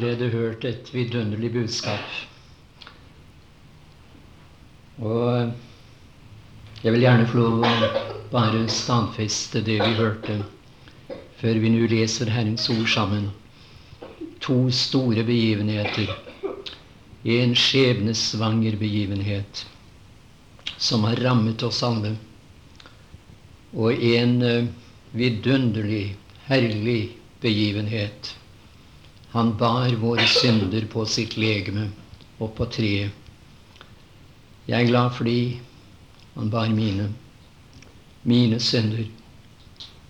allerede hørt et vidunderlig budskap. Og jeg vil gjerne få lov å bare stadfeste det vi hørte, før vi nå leser Herrens ord sammen. To store begivenheter. En skjebnesvanger begivenhet som har rammet oss alle, og en eh, vidunderlig, herlig begivenhet han bar våre synder på sitt legeme og på treet. Jeg er glad fordi han bar mine. Mine synder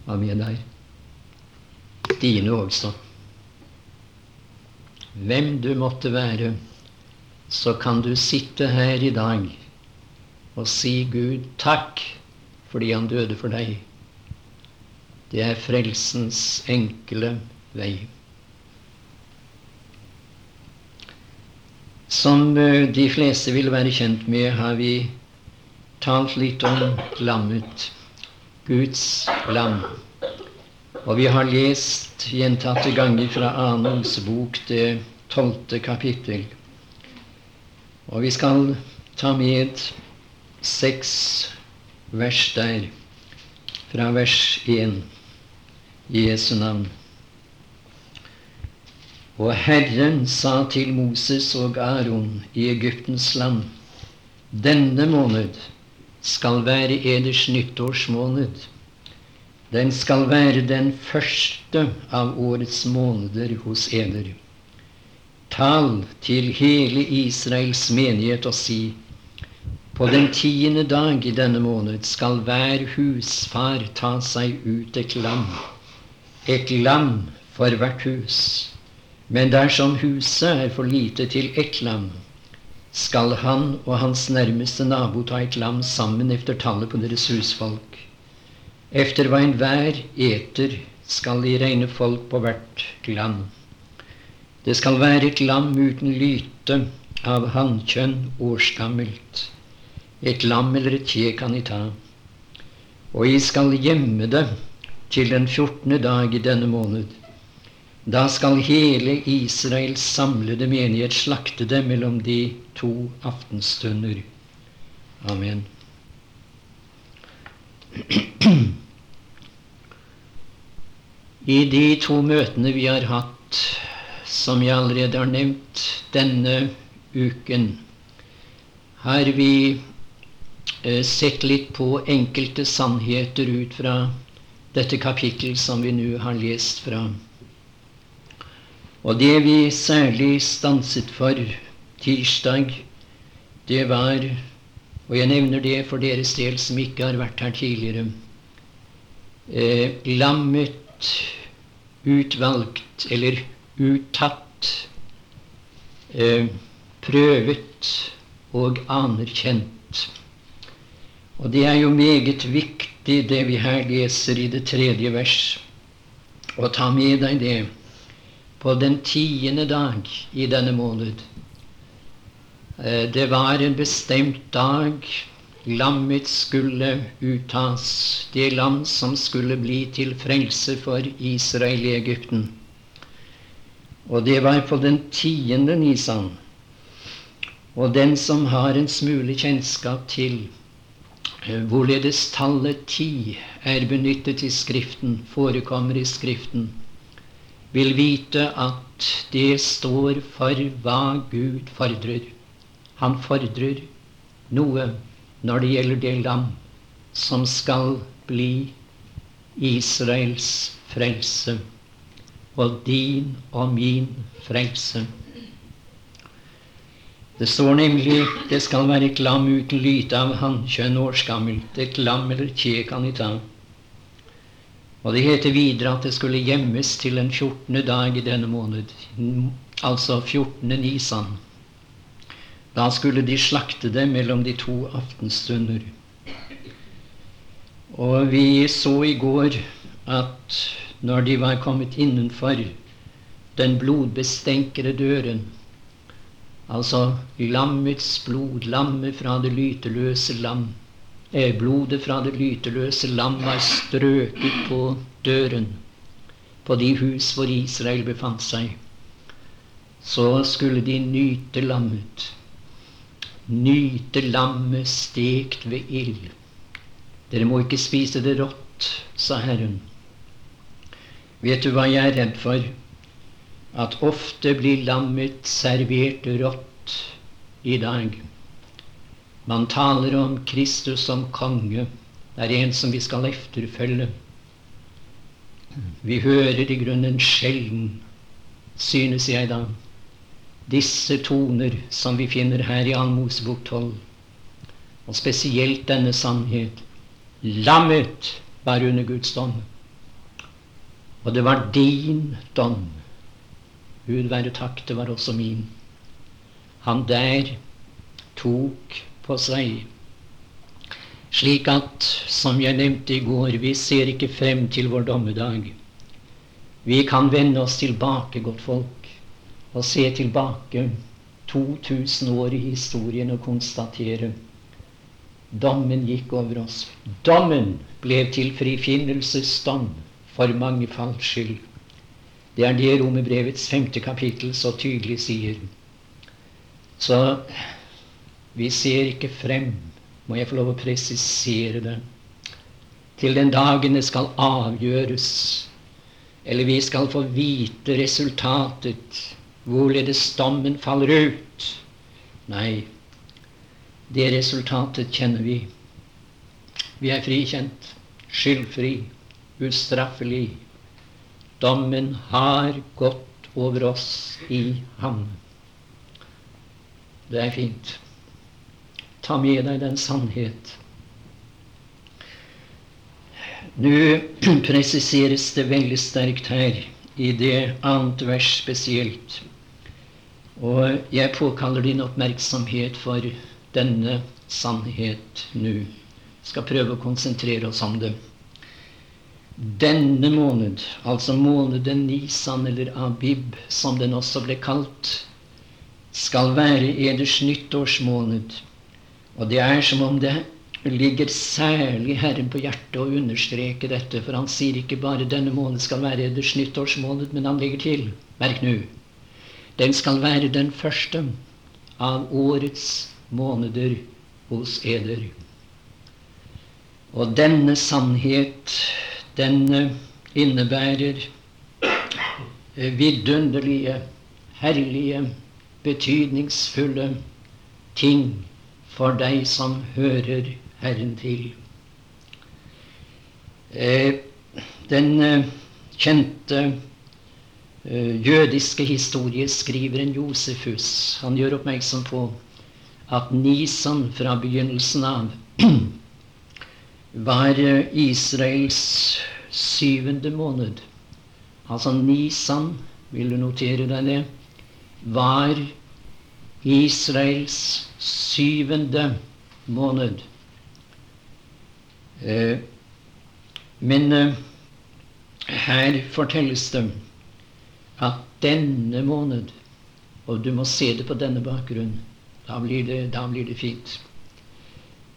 var med der. Dine også. Hvem du måtte være, så kan du sitte her i dag og si Gud takk fordi han døde for deg. Det er frelsens enkle vei. Som eh, de fleste vil være kjent med, har vi talt litt om lammet. Guds lam. Og vi har lest gjentatte ganger fra Anons bok, det tolvte kapittel. Og vi skal ta med seks vers der, fra vers 1 i Jesu navn. Og Herren sa til Moses og Aron i Egyptens land, denne måned skal være eders nyttårsmåned. Den skal være den første av årets måneder hos eder. Tal til hele Israels menighet og si:" På den tiende dag i denne måned skal hver husfar ta seg ut et lam, et lam for hvert hus. Men dersom huset er for lite til ett lam, skal han og hans nærmeste nabo ta et lam sammen efter tallet på deres husfolk. Efter hva enhver eter, skal de regne folk på hvert lam. Det skal være et lam uten lyte, av hannkjønn årsgammelt. Et lam eller et kje kan de ta. Og I skal gjemme det til den fjortende dag i denne måned da skal hele Israels samlede menighet slakte det mellom de to aftenstunder. Amen. I de to møtene vi har hatt, som jeg allerede har nevnt, denne uken, har vi eh, sett litt på enkelte sannheter ut fra dette kapittel som vi nå har lest fra. Og det vi særlig stanset for tirsdag, det var Og jeg nevner det for deres del som ikke har vært her tidligere. Eh, lammet utvalgt eller uttatt, eh, prøvet og anerkjent. Og det er jo meget viktig, det vi her leser i det tredje vers, å ta med deg det på den tiende dag i denne måned. Eh, det var en bestemt dag. Lammet skulle uttas, det lam som skulle bli til frelse for Israel i Egypten. Og det var på den tiende nisan. Og den som har en smule kjennskap til eh, hvorledes tallet ti er benyttet i Skriften, forekommer i Skriften, vil vite at det står for hva Gud fordrer. Han fordrer noe når det gjelder det lam som skal bli Israels frelse og din og min frelse. Det står nemlig det skal være et lam uten lyte av hannkjønn årsgammelt, et lam eller kje kan i ta. Og det heter videre at det skulle gjemmes til den 14. dag i denne måned, altså 14. nisan. Da skulle de slakte det mellom de to aftenstunder. Og vi så i går at når de var kommet innenfor den blodbestenkede døren, altså lammets blod, lammet fra det lyteløse lam, Blodet fra det lyteløse lam var strøket på døren på de hus hvor Israel befant seg. så skulle de nyte lammet. Nyte lammet stekt ved ild. Dere må ikke spise det rått, sa Herren. Vet du hva jeg er redd for? At ofte blir lammet servert rått i dag. Man taler om Kristus som konge. Det er en som vi skal efterfølge. Vi hører i grunnen sjelden, synes jeg da, disse toner som vi finner her i Anmosebok 12, og spesielt denne sannhet. Lammet var under Guds dom, og det var din dom. Gud være takk, det var også min. Han der tok på seg. Slik at, som jeg nevnte i går, vi ser ikke frem til vår dommedag. Vi kan vende oss tilbake, godt folk, og se tilbake 2000 år i historien og konstatere dommen gikk over oss. Dommen ble til frifinnelsesdom for mange falls skyld. Det er det Romerbrevets femte kapittel så tydelig sier. Så vi ser ikke frem, må jeg få lov å presisere det, til den dagen det skal avgjøres, eller vi skal få vite resultatet, hvorledes dommen faller ut. Nei, det resultatet kjenner vi. Vi er frikjent, skyldfri, ustraffelig. Dommen har gått over oss i ham. Det er fint. Ta med deg den sannhet. Nå presiseres det veldig sterkt her, i det annet vers spesielt. Og jeg påkaller din oppmerksomhet for denne sannhet nå. Skal prøve å konsentrere oss om det. Denne måned, altså måneden Nisan eller Abib, som den også ble kalt, skal være eders nyttårsmåned. Og det er som om det ligger særlig Herren på hjertet å understreke dette, for han sier ikke bare 'denne måned skal være eders nyttårsmåned', men han legger til Merk nå. Den skal være den første av årets måneder hos eder. Og denne sannhet, den innebærer vidunderlige, herlige, betydningsfulle ting for deg som hører Herren til. Eh, den eh, kjente eh, jødiske historieskriveren Josefus han gjør oppmerksom på at Nisan fra begynnelsen av var Israels syvende måned. Altså Nisan, vil du notere deg det, var Israels syvende måned. Eh, men eh, her fortelles det at denne måned Og du må se det på denne bakgrunn. Da blir det, da blir det fint.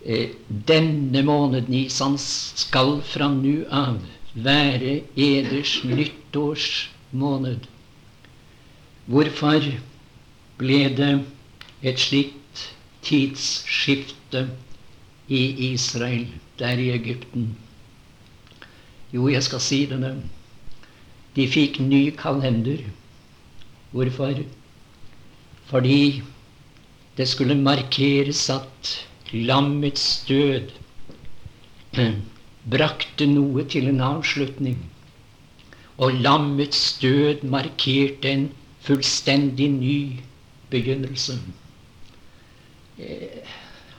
Eh, denne måned, Nisan, skal fra nå av være eders nyttårsmåned. Hvorfor ble det et slikt tidsskifte i Israel, der i Egypten? Jo, jeg skal si det nå. De fikk ny kalender. Hvorfor? Fordi det skulle markeres at lammets død brakte noe til en avslutning. Og lammets død markerte en fullstendig ny begynnelse. Eh,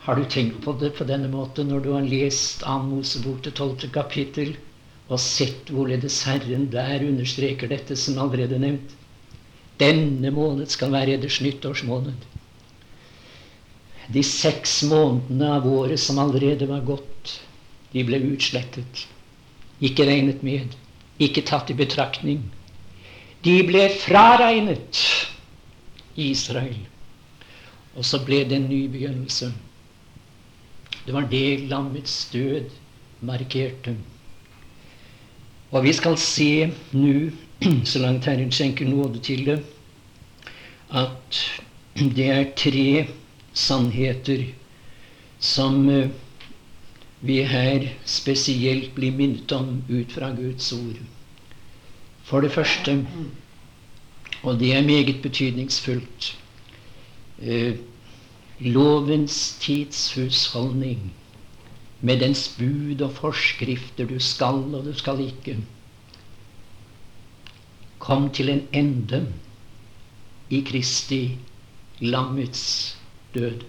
har du tenkt på det på denne måten når du har lest Ann Mosebok til tolvte kapittel og sett hvorledes Herren der understreker dette som allerede nevnt? Denne måned skal være eders nyttårsmåned. De seks månedene av året som allerede var gått, de ble utslettet. Ikke regnet med, ikke tatt i betraktning. De ble fraregnet Israel. Og så ble det en ny begynnelse. Det var det lammets død markerte. Og vi skal se nå, så langt Herren skjenker nåde til det, at det er tre sannheter som eh, vi her spesielt blir minnet om ut fra Guds ord. For det første, og det er meget betydningsfullt eh, lovens tidshusholdning med dens bud og forskrifter du skal og du skal ikke, kom til en ende i Kristi lammets død.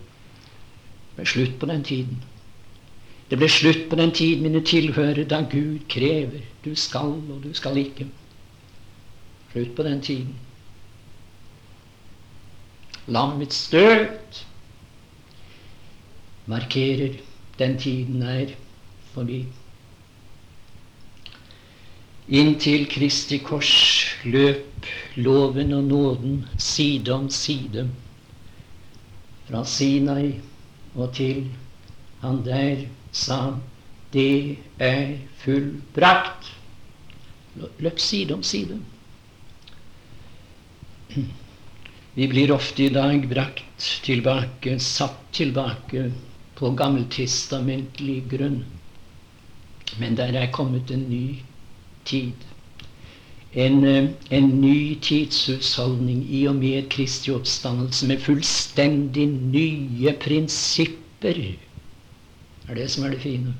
Det ble slutt på den tiden. Det ble slutt på den tid, mine tilhører, da Gud krever du skal og du skal ikke. Slutt på den tiden. Lammets død markerer den tiden er forbi. Inntil Kristi kors løp loven og nåden side om side. Fra Sinai og til han der sa det er fullbrakt. Løp side om side. Vi blir ofte i dag brakt tilbake, satt tilbake på gammeltestamentlig grunn. Men der er kommet en ny tid. En, eh, en ny tidshusholdning i og med Kristi oppstandelse med fullstendig nye prinsipper. Det er det som er det fine.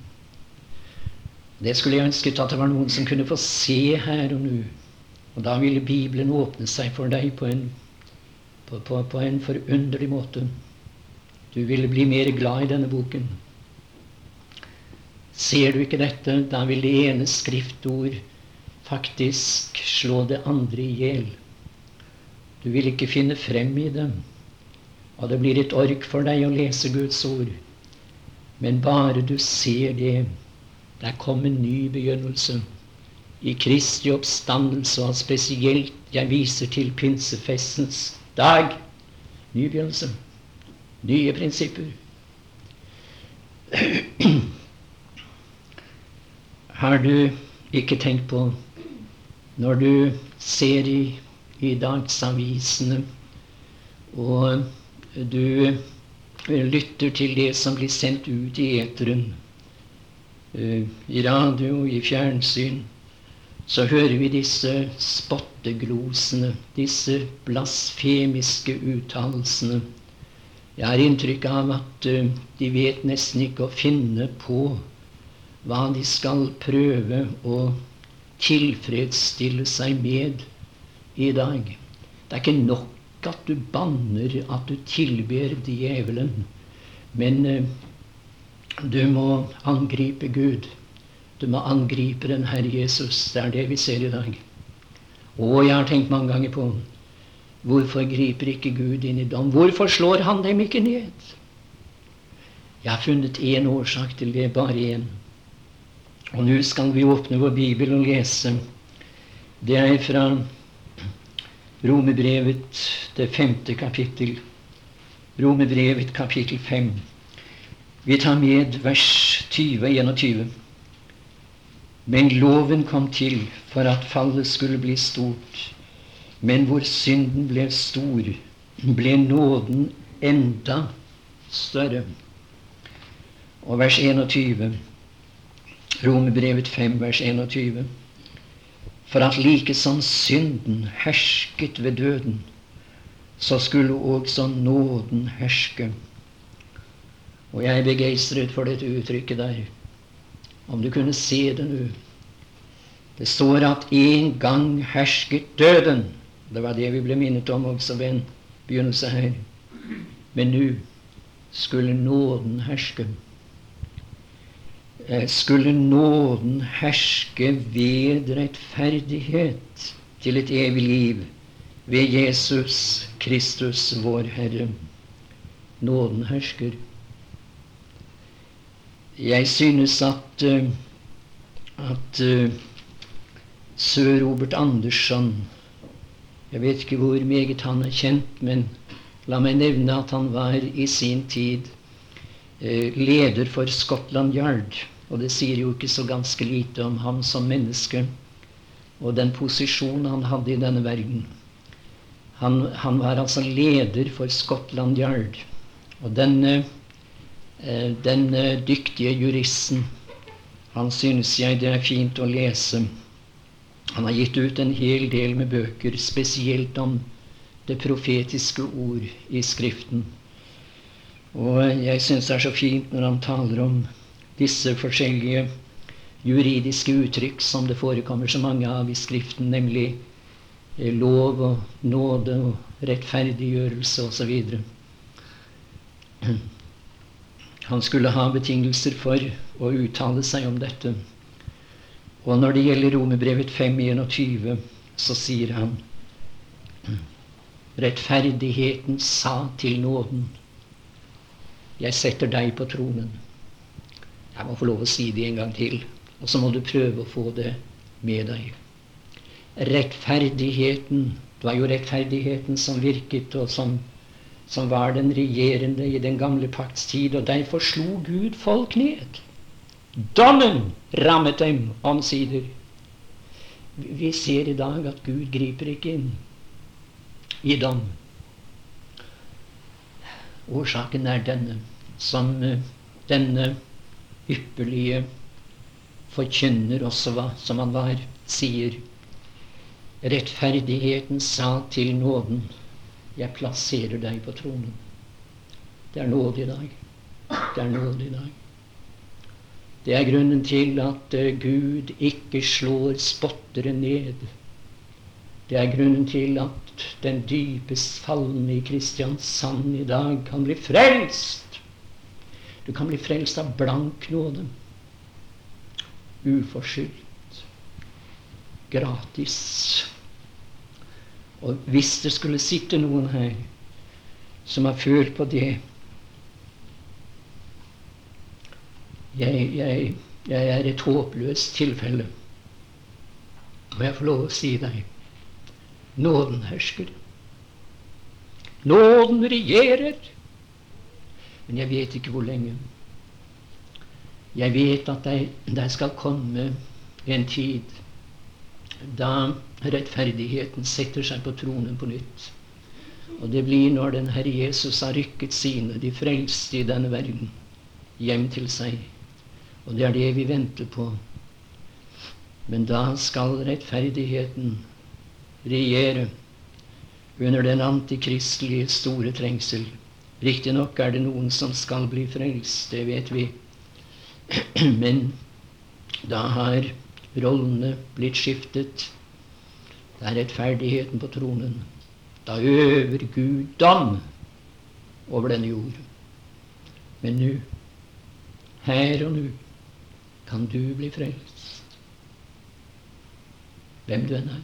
Det skulle jeg ønsket at det var noen som kunne få se her og nå. Og da ville Bibelen åpne seg for deg på en, på, på, på en forunderlig måte. Du ville bli mer glad i denne boken. Ser du ikke dette, da vil det ene skriftord faktisk slå det andre i hjel. Du vil ikke finne frem i det, Og det blir et ork for deg å lese Guds ord. Men bare du ser det, der kom en ny begynnelse. I Kristi oppstandelse, og spesielt jeg viser til pinsefestens dag. Ny begynnelse nye prinsipper. Har du ikke tenkt på når du ser i, i dagsavisene og du lytter til det som blir sendt ut i eteren, uh, i radio, i fjernsyn, så hører vi disse spotteglosene, disse blasfemiske uttalelsene jeg har inntrykk av at uh, de vet nesten ikke å finne på hva de skal prøve å tilfredsstille seg med i dag. Det er ikke nok at du banner, at du tilber djevelen. Men uh, du må angripe Gud. Du må angripe den Herre Jesus. Det er det vi ser i dag. Og jeg har tenkt mange ganger på Hvorfor griper ikke Gud inn i dom? Hvorfor slår han dem ikke ned? Jeg har funnet én årsak til det, bare én. Og nå skal vi åpne vår bibel og lese. Det er fra Romebrevet, det femte kapittel. Romebrevet, kapittel fem. Vi tar med vers 20 og 21. Men loven kom til for at fallet skulle bli stort. Men hvor synden ble stor, ble nåden enda større. Og vers 21, Romerbrevet 5, vers 21. For at like som synden hersket ved døden, så skulle også nåden herske. Og jeg er begeistret for dette uttrykket der. Om du kunne se det nå. Det står at en gang hersket døden. Det var det vi ble minnet om også ved en begynnelse her. Men nå skulle nåden herske. Eh, skulle nåden herske ved rettferdighet til et evig liv ved Jesus Kristus, vår Herre. Nåden hersker. Jeg synes at, eh, at uh, Sør Robert Andersson jeg vet ikke hvor meget han er kjent, men la meg nevne at han var i sin tid eh, leder for Scotland Yard. Og det sier jo ikke så ganske lite om ham som menneske og den posisjonen han hadde i denne verden. Han, han, var altså leder for Scotland Yard. Og eh, denne dyktige juristen, han synes jeg det er fint å lese. Han har gitt ut en hel del med bøker, spesielt om det profetiske ord i Skriften. Og jeg syns det er så fint når han taler om disse forskjellige juridiske uttrykk som det forekommer så mange av i Skriften, nemlig eh, lov og nåde og rettferdiggjørelse osv. Han skulle ha betingelser for å uttale seg om dette. Og når det gjelder Romerbrevet 5.21, så sier han Rettferdigheten sa til nåden Jeg setter deg på tronen. Jeg må få lov å si det en gang til. Og så må du prøve å få det med deg. Rettferdigheten Det var jo rettferdigheten som virket, og som, som var den regjerende i den gamle pakts tid. Og derfor slo Gud folk ned. Dommen rammet dem omsider. Vi ser i dag at Gud griper ikke inn i dom. Årsaken er denne, som eh, denne ypperlige forkynner også hva som han var, sier Rettferdigheten sa til nåden, jeg plasserer deg på tronen. Det er nåde i dag. Det er nåde i dag. Det er grunnen til at uh, Gud ikke slår spottere ned. Det er grunnen til at den dypest falne i Kristiansand i dag kan bli frelst. Du kan bli frelst av blank nåde uforskyldt, gratis. Og hvis det skulle sitte noen her som har følt på det jeg, jeg, jeg er et håpløst tilfelle. Må jeg få lov å si deg nåden hersker. Nåden regjerer. Men jeg vet ikke hvor lenge. Jeg vet at det skal komme en tid da rettferdigheten setter seg på tronen på nytt. Og det blir når den Herre Jesus har rykket sine, de frelste i denne verden, hjem til seg. Og det er det vi venter på. Men da skal rettferdigheten regjere under den antikristelige store trengsel. Riktignok er det noen som skal bli frelst, det vet vi. Men da har rollene blitt skiftet. Det er rettferdigheten på tronen. Da øver Gud dom over denne jord. Men nå, her og nå, kan du bli frelst. Hvem du enn er.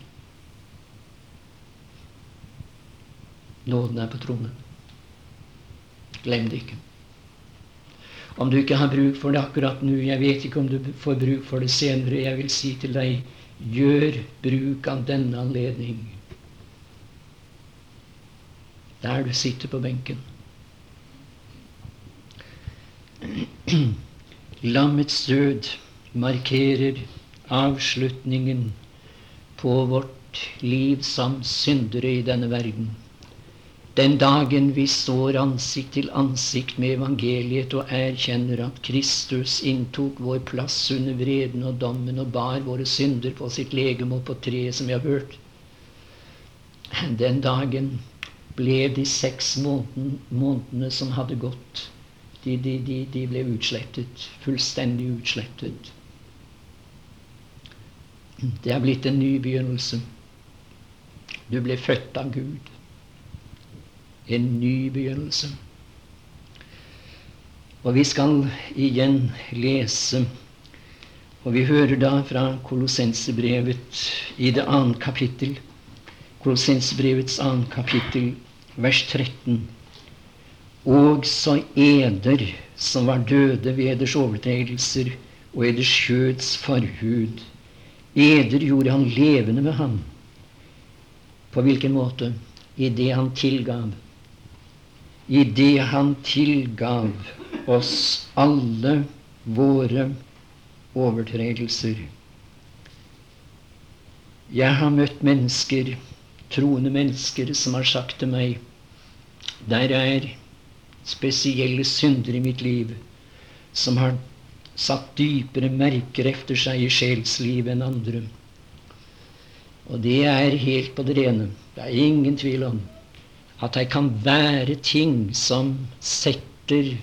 Nåden er på tronen. Glem det ikke. Om du ikke har bruk for det akkurat nå, jeg vet ikke om du får bruk for det senere, jeg vil si til deg gjør bruk av denne anledning. Der du sitter på benken. Lammets død markerer avslutningen på vårt liv som syndere i denne verden. Den dagen vi står ansikt til ansikt med evangeliet og erkjenner at Kristus inntok vår plass under vreden og dommen og bar våre synder på sitt legeme og på treet, som vi har hørt Den dagen ble de seks måneden, månedene som hadde gått, de, de, de, de ble utslettet. Fullstendig utslettet. Det er blitt en ny begynnelse. Du ble født av Gud en ny begynnelse. Og vi skal igjen lese, og vi hører da fra Kolossensebrevet i det annet kapittel, Kolossensebrevets annet kapittel, vers 13. Og så eder som var døde ved eders overtredelser og eders kjøds forhud. Eder gjorde han levende med ham. På hvilken måte? I det han tilgav i det han tilgav oss alle våre overtredelser. Jeg har møtt mennesker troende mennesker som har sagt til meg der er spesielle synder i mitt liv som har satt dypere merker efter seg i sjelslivet enn andre. Og det er helt på det rene. Det er ingen tvil om at det kan være ting som setter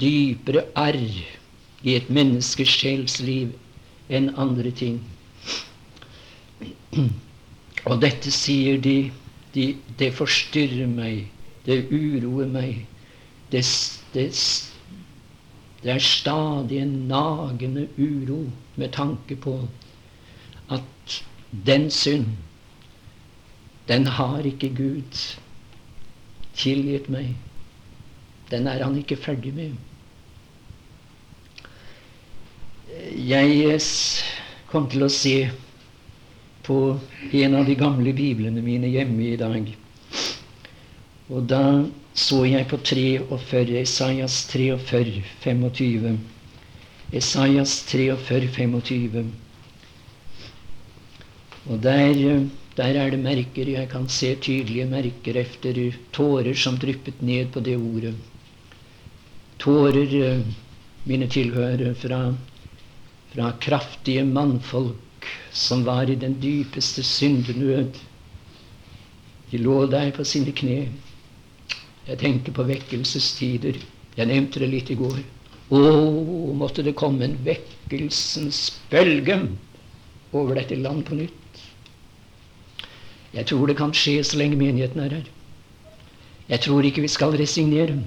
dypere arr i et menneskes sjelsliv enn andre ting. Og dette sier de, de Det forstyrrer meg. Det uroer meg. Det, det, det er stadig en nagende uro med tanke på at den synd, den har ikke Gud tilgitt meg. Den er han ikke ferdig med. Jeg kom til å se på en av de gamle biblene mine hjemme i dag. Og da så jeg på 43, Esaias 43, 25. Esaias 43, 25. Og der, der er det merker. Jeg kan se tydelige merker efter tårer som dryppet ned på det ordet. Tårer, mine tilhørere, fra, fra kraftige mannfolk som var i den dypeste syndenød. De lå der på sine kne jeg tenker på vekkelsestider. Jeg nevnte det litt i går. Å, måtte det komme en vekkelsens bølge over dette land på nytt. Jeg tror det kan skje så lenge menigheten er her. Jeg tror ikke vi skal resignere.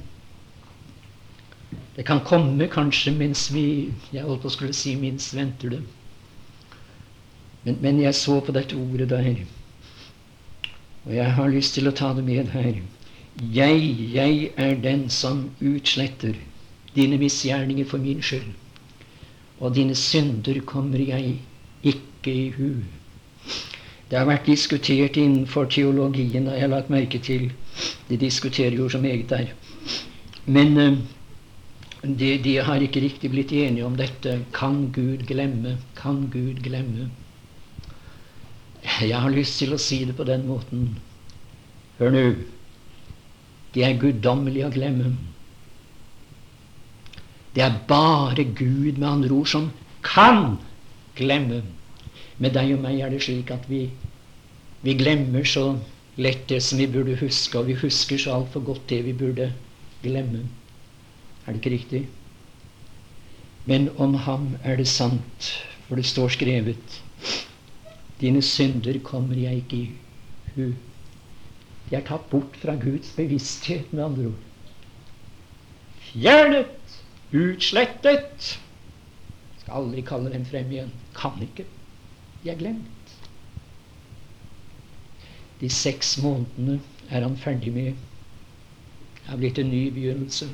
Det kan komme kanskje mens vi Jeg holdt på å skulle si minst venter det. Men, men jeg så på dette ordet der, og jeg har lyst til å ta det med her. Jeg, jeg er den som utsletter dine misgjerninger for min skyld. Og dine synder kommer jeg ikke i hu. Det har vært diskutert innenfor teologien, og jeg har lagt merke til. De diskuterer jo så meget der. Men uh, de, de, har ikke riktig blitt enige om dette. Kan Gud glemme? Kan Gud glemme? Jeg har lyst til å si det på den måten. Hør nå. Det er guddommelig å glemme. Det er bare Gud, med andre ord, som kan glemme. Med deg og meg er det slik at vi, vi glemmer så lett det som vi burde huske, og vi husker så altfor godt det vi burde glemme. Er det ikke riktig? Men om ham er det sant, for det står skrevet Dine synder kommer jeg ikke i hu. De er tatt bort fra Guds bevissthet, med andre ord. Fjernet! Utslettet! Skal aldri kalle dem frem igjen. Kan ikke. De er glemt. De seks månedene er han ferdig med. Det har blitt en ny begynnelse.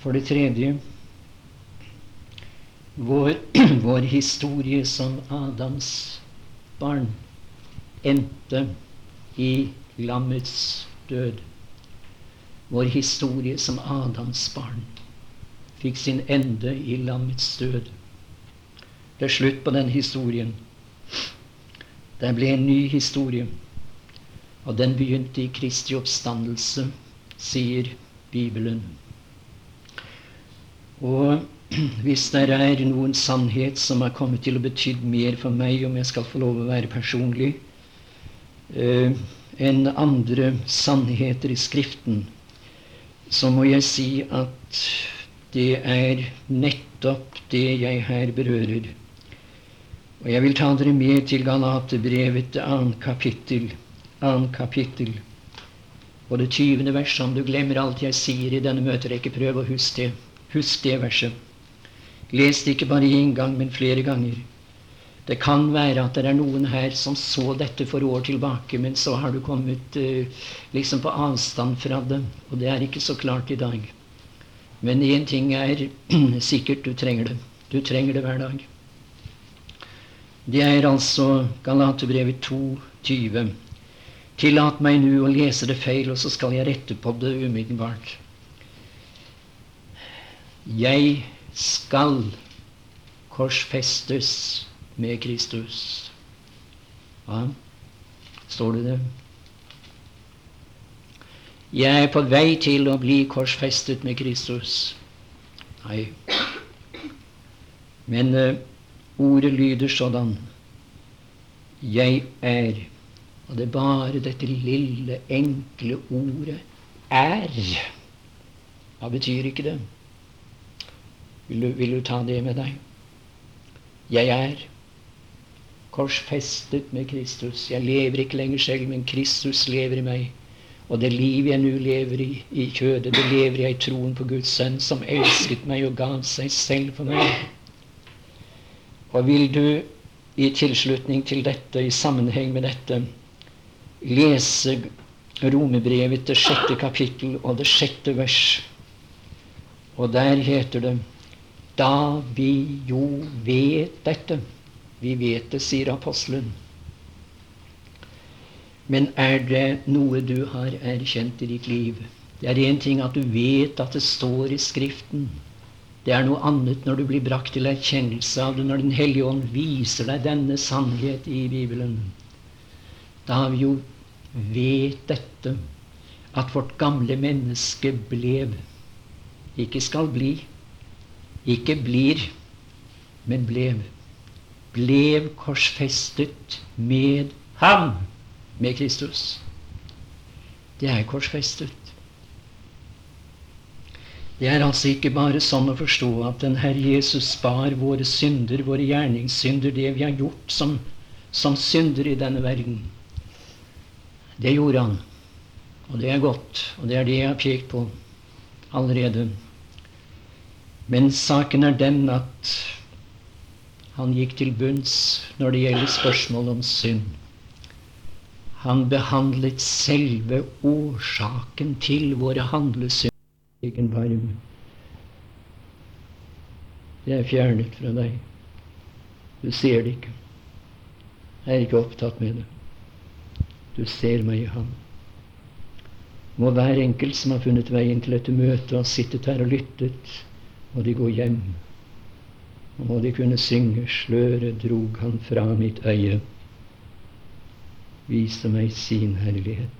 For det tredje vår, vår historie som Adams barn endte i lammets død. Vår historie som Adams barn fikk sin ende i lammets død. Det er slutt på den historien. Det ble en ny historie. Og den begynte i Kristi oppstandelse, sier Bibelen. Og hvis det er noen sannhet som har kommet til å bety mer for meg, om jeg skal få lov å være personlig, eh, enn andre sannheter i Skriften, så må jeg si at det er nettopp det jeg her berører. Og jeg vil ta dere med til Galaterbrevet, annet kapittel, annet kapittel, og det tyvende verset. Om du glemmer alt jeg sier i denne møterekke, prøv å huske det. Husk det verset. Les det ikke bare én gang, men flere ganger. Det kan være at det er noen her som så dette for år tilbake, men så har du kommet uh, liksom på avstand fra det, og det er ikke så klart i dag. Men én ting er sikkert du trenger det. Du trenger det hver dag. Det er altså Galaterbrevet 2,20. Tillat meg nå å lese det feil, og så skal jeg rette på det umiddelbart. Jeg skal korsfestes med Kristus. Ja, står det det? Jeg er på vei til å bli korsfestet med Kristus. Nei. Men uh, ordet lyder sånn Jeg er. Og det er bare dette lille, enkle ordet er. Hva betyr ikke det? Vil du, vil du ta det med deg? Jeg er korsfestet med Kristus. Jeg lever ikke lenger selv, men Kristus lever i meg. Og det liv jeg nå lever i, i kjødet, det lever jeg i troen på Guds sønn, som elsket meg og gav seg selv for meg. Og vil du i tilslutning til dette, i sammenheng med dette, lese Romebrevet, det sjette kapittel og det sjette vers. Og der heter det Da vi jo vet dette Vi vet det, sier apostelen. Men er det noe du har erkjent i ditt liv? Det er én ting at du vet at det står i Skriften. Det er noe annet når du blir brakt til erkjennelse av det, når Den hellige ånd viser deg denne sannhet i Bibelen. Da har vi jo vet dette, at vårt gamle menneske blev Ikke skal bli, ikke blir, men blev. Blev korsfestet med ham med Kristus. Det er korsfestet. Det er altså ikke bare sånn å forstå at den Herre Jesus spar våre synder, våre gjerningssynder, det vi har gjort som, som synder i denne verden. Det gjorde han. Og det er godt. Og det er det jeg har pekt på allerede. Men saken er den at han gikk til bunns når det gjelder spørsmål om synd. Han behandlet selve årsaken til våre handlesynder egen varme. Det er fjernet fra deg. Du ser det ikke. Jeg er ikke opptatt med det. Du ser meg i ham. Må hver enkelt som har funnet veien til dette møtet, ha sittet her og lyttet, må de gå hjem. Og de kunne synge 'Sløret drog han fra mitt øye' vise meg sin herlighet.